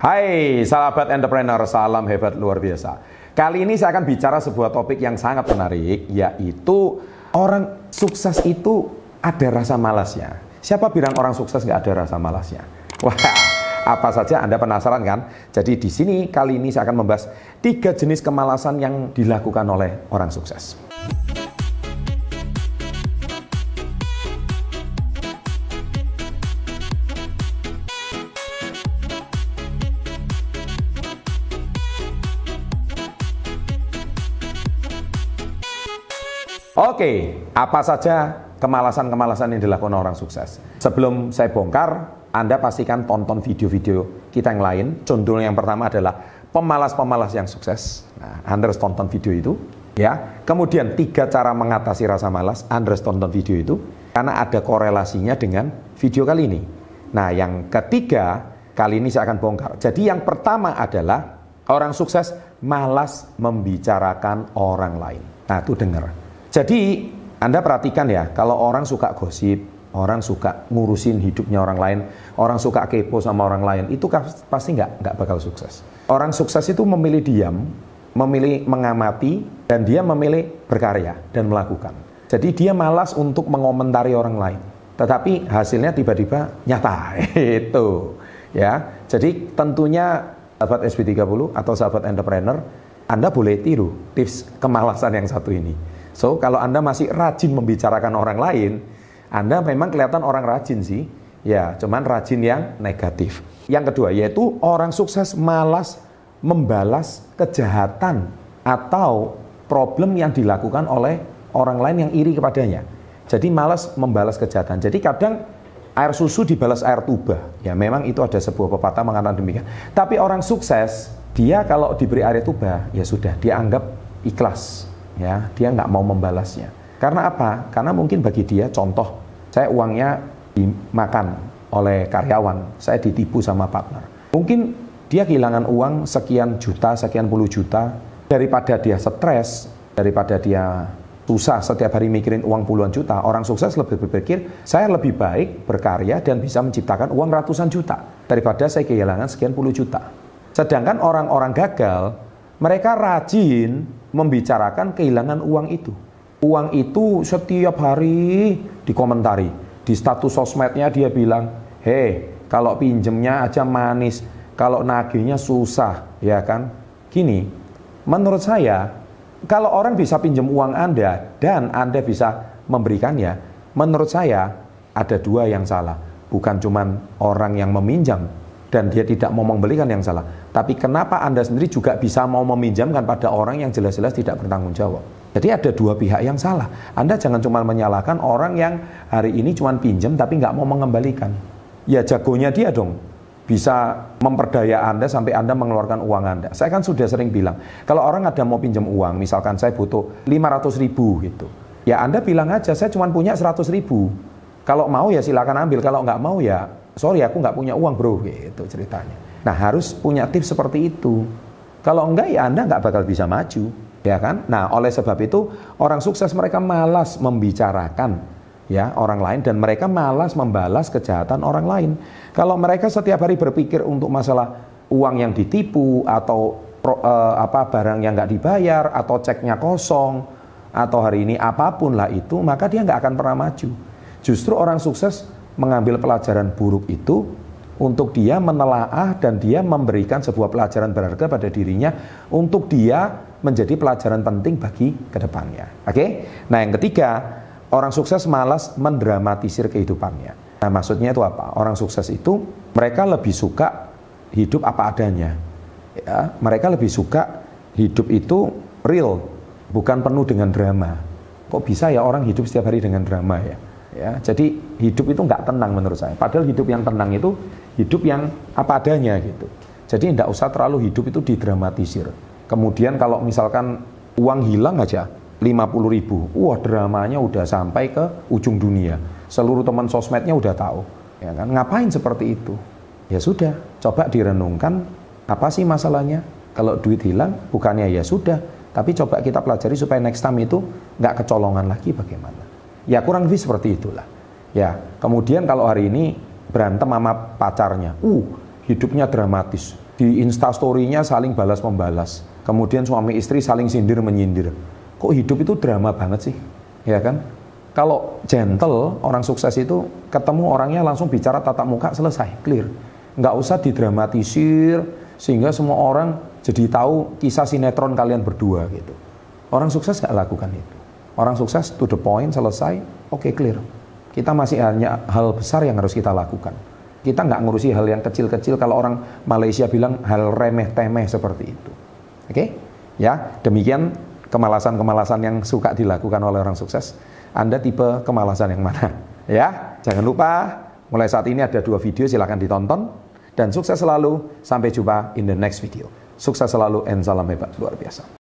Hai sahabat entrepreneur, salam hebat luar biasa. Kali ini saya akan bicara sebuah topik yang sangat menarik, yaitu orang sukses itu ada rasa malasnya. Siapa bilang orang sukses nggak ada rasa malasnya? Wah, apa saja Anda penasaran kan? Jadi di sini kali ini saya akan membahas tiga jenis kemalasan yang dilakukan oleh orang sukses. Oke, apa saja kemalasan-kemalasan yang dilakukan orang sukses? Sebelum saya bongkar, Anda pastikan tonton video-video kita yang lain. Contoh yang pertama adalah pemalas-pemalas yang sukses. Nah, Anda harus tonton video itu. Ya, kemudian tiga cara mengatasi rasa malas. Anda harus tonton video itu karena ada korelasinya dengan video kali ini. Nah, yang ketiga kali ini saya akan bongkar. Jadi yang pertama adalah orang sukses malas membicarakan orang lain. Nah, itu dengar. Jadi Anda perhatikan ya, kalau orang suka gosip, orang suka ngurusin hidupnya orang lain, orang suka kepo sama orang lain, itu pasti nggak nggak bakal sukses. Orang sukses itu memilih diam, memilih mengamati, dan dia memilih berkarya dan melakukan. Jadi dia malas untuk mengomentari orang lain. Tetapi hasilnya tiba-tiba nyata. itu. Ya. Jadi tentunya sahabat SB30 atau sahabat entrepreneur, Anda boleh tiru tips kemalasan yang satu ini. So, kalau Anda masih rajin membicarakan orang lain, Anda memang kelihatan orang rajin sih. Ya, cuman rajin yang negatif. Yang kedua yaitu orang sukses malas membalas kejahatan atau problem yang dilakukan oleh orang lain yang iri kepadanya. Jadi malas membalas kejahatan. Jadi kadang air susu dibalas air tuba. Ya memang itu ada sebuah pepatah mengatakan demikian. Tapi orang sukses, dia kalau diberi air tuba, ya sudah, dia anggap ikhlas ya dia nggak mau membalasnya. Karena apa? Karena mungkin bagi dia contoh saya uangnya dimakan oleh karyawan saya ditipu sama partner. Mungkin dia kehilangan uang sekian juta sekian puluh juta daripada dia stres daripada dia susah setiap hari mikirin uang puluhan juta orang sukses lebih berpikir saya lebih baik berkarya dan bisa menciptakan uang ratusan juta daripada saya kehilangan sekian puluh juta. Sedangkan orang-orang gagal mereka rajin membicarakan kehilangan uang itu. Uang itu setiap hari dikomentari. Di status sosmednya dia bilang, hei kalau pinjemnya aja manis, kalau nagihnya susah, ya kan? Gini, menurut saya, kalau orang bisa pinjam uang Anda dan Anda bisa memberikannya, menurut saya ada dua yang salah. Bukan cuma orang yang meminjam, dan dia tidak mau membelikan yang salah. Tapi kenapa Anda sendiri juga bisa mau meminjamkan pada orang yang jelas-jelas tidak bertanggung jawab? Jadi ada dua pihak yang salah. Anda jangan cuma menyalahkan orang yang hari ini cuma pinjam tapi nggak mau mengembalikan. Ya jagonya dia dong. Bisa memperdaya Anda sampai Anda mengeluarkan uang Anda. Saya kan sudah sering bilang, kalau orang ada mau pinjam uang, misalkan saya butuh 500 ribu gitu. Ya Anda bilang aja, saya cuma punya 100 ribu. Kalau mau ya silakan ambil, kalau nggak mau ya sorry aku nggak punya uang bro gitu ceritanya. Nah harus punya tips seperti itu. Kalau enggak ya anda nggak bakal bisa maju ya kan? Nah oleh sebab itu orang sukses mereka malas membicarakan ya orang lain dan mereka malas membalas kejahatan orang lain. Kalau mereka setiap hari berpikir untuk masalah uang yang ditipu atau uh, apa barang yang nggak dibayar atau ceknya kosong atau hari ini apa pun lah itu maka dia nggak akan pernah maju. Justru orang sukses mengambil pelajaran buruk itu untuk dia menelaah dan dia memberikan sebuah pelajaran berharga pada dirinya untuk dia menjadi pelajaran penting bagi ke depannya. Oke? Okay? Nah yang ketiga, orang sukses malas mendramatisir kehidupannya. Nah maksudnya itu apa? Orang sukses itu mereka lebih suka hidup apa adanya. Ya, mereka lebih suka hidup itu real, bukan penuh dengan drama. Kok bisa ya orang hidup setiap hari dengan drama ya? Ya jadi hidup itu nggak tenang menurut saya. Padahal hidup yang tenang itu hidup yang apa adanya gitu. Jadi tidak usah terlalu hidup itu didramatisir. Kemudian kalau misalkan uang hilang aja 50 ribu wah dramanya udah sampai ke ujung dunia. Seluruh teman sosmednya udah tahu ya kan? Ngapain seperti itu? Ya sudah coba direnungkan apa sih masalahnya? Kalau duit hilang bukannya ya sudah tapi coba kita pelajari supaya next time itu nggak kecolongan lagi bagaimana Ya kurang lebih seperti itulah. Ya, kemudian kalau hari ini berantem sama pacarnya, uh, hidupnya dramatis. di instastorynya saling balas membalas. Kemudian suami istri saling sindir menyindir. Kok hidup itu drama banget sih? Ya kan? Kalau gentle, orang sukses itu ketemu orangnya langsung bicara tatap muka selesai, clear. Nggak usah didramatisir sehingga semua orang jadi tahu kisah sinetron kalian berdua gitu. Orang sukses nggak lakukan itu. Orang sukses to the point selesai, oke okay, clear. Kita masih hanya hal besar yang harus kita lakukan. Kita nggak ngurusi hal yang kecil-kecil kalau orang Malaysia bilang hal remeh-temeh seperti itu. Oke? Okay? Ya, demikian kemalasan-kemalasan yang suka dilakukan oleh orang sukses. Anda tipe kemalasan yang mana? Ya, jangan lupa mulai saat ini ada dua video silahkan ditonton dan sukses selalu. Sampai jumpa in the next video. Sukses selalu and salam hebat luar biasa.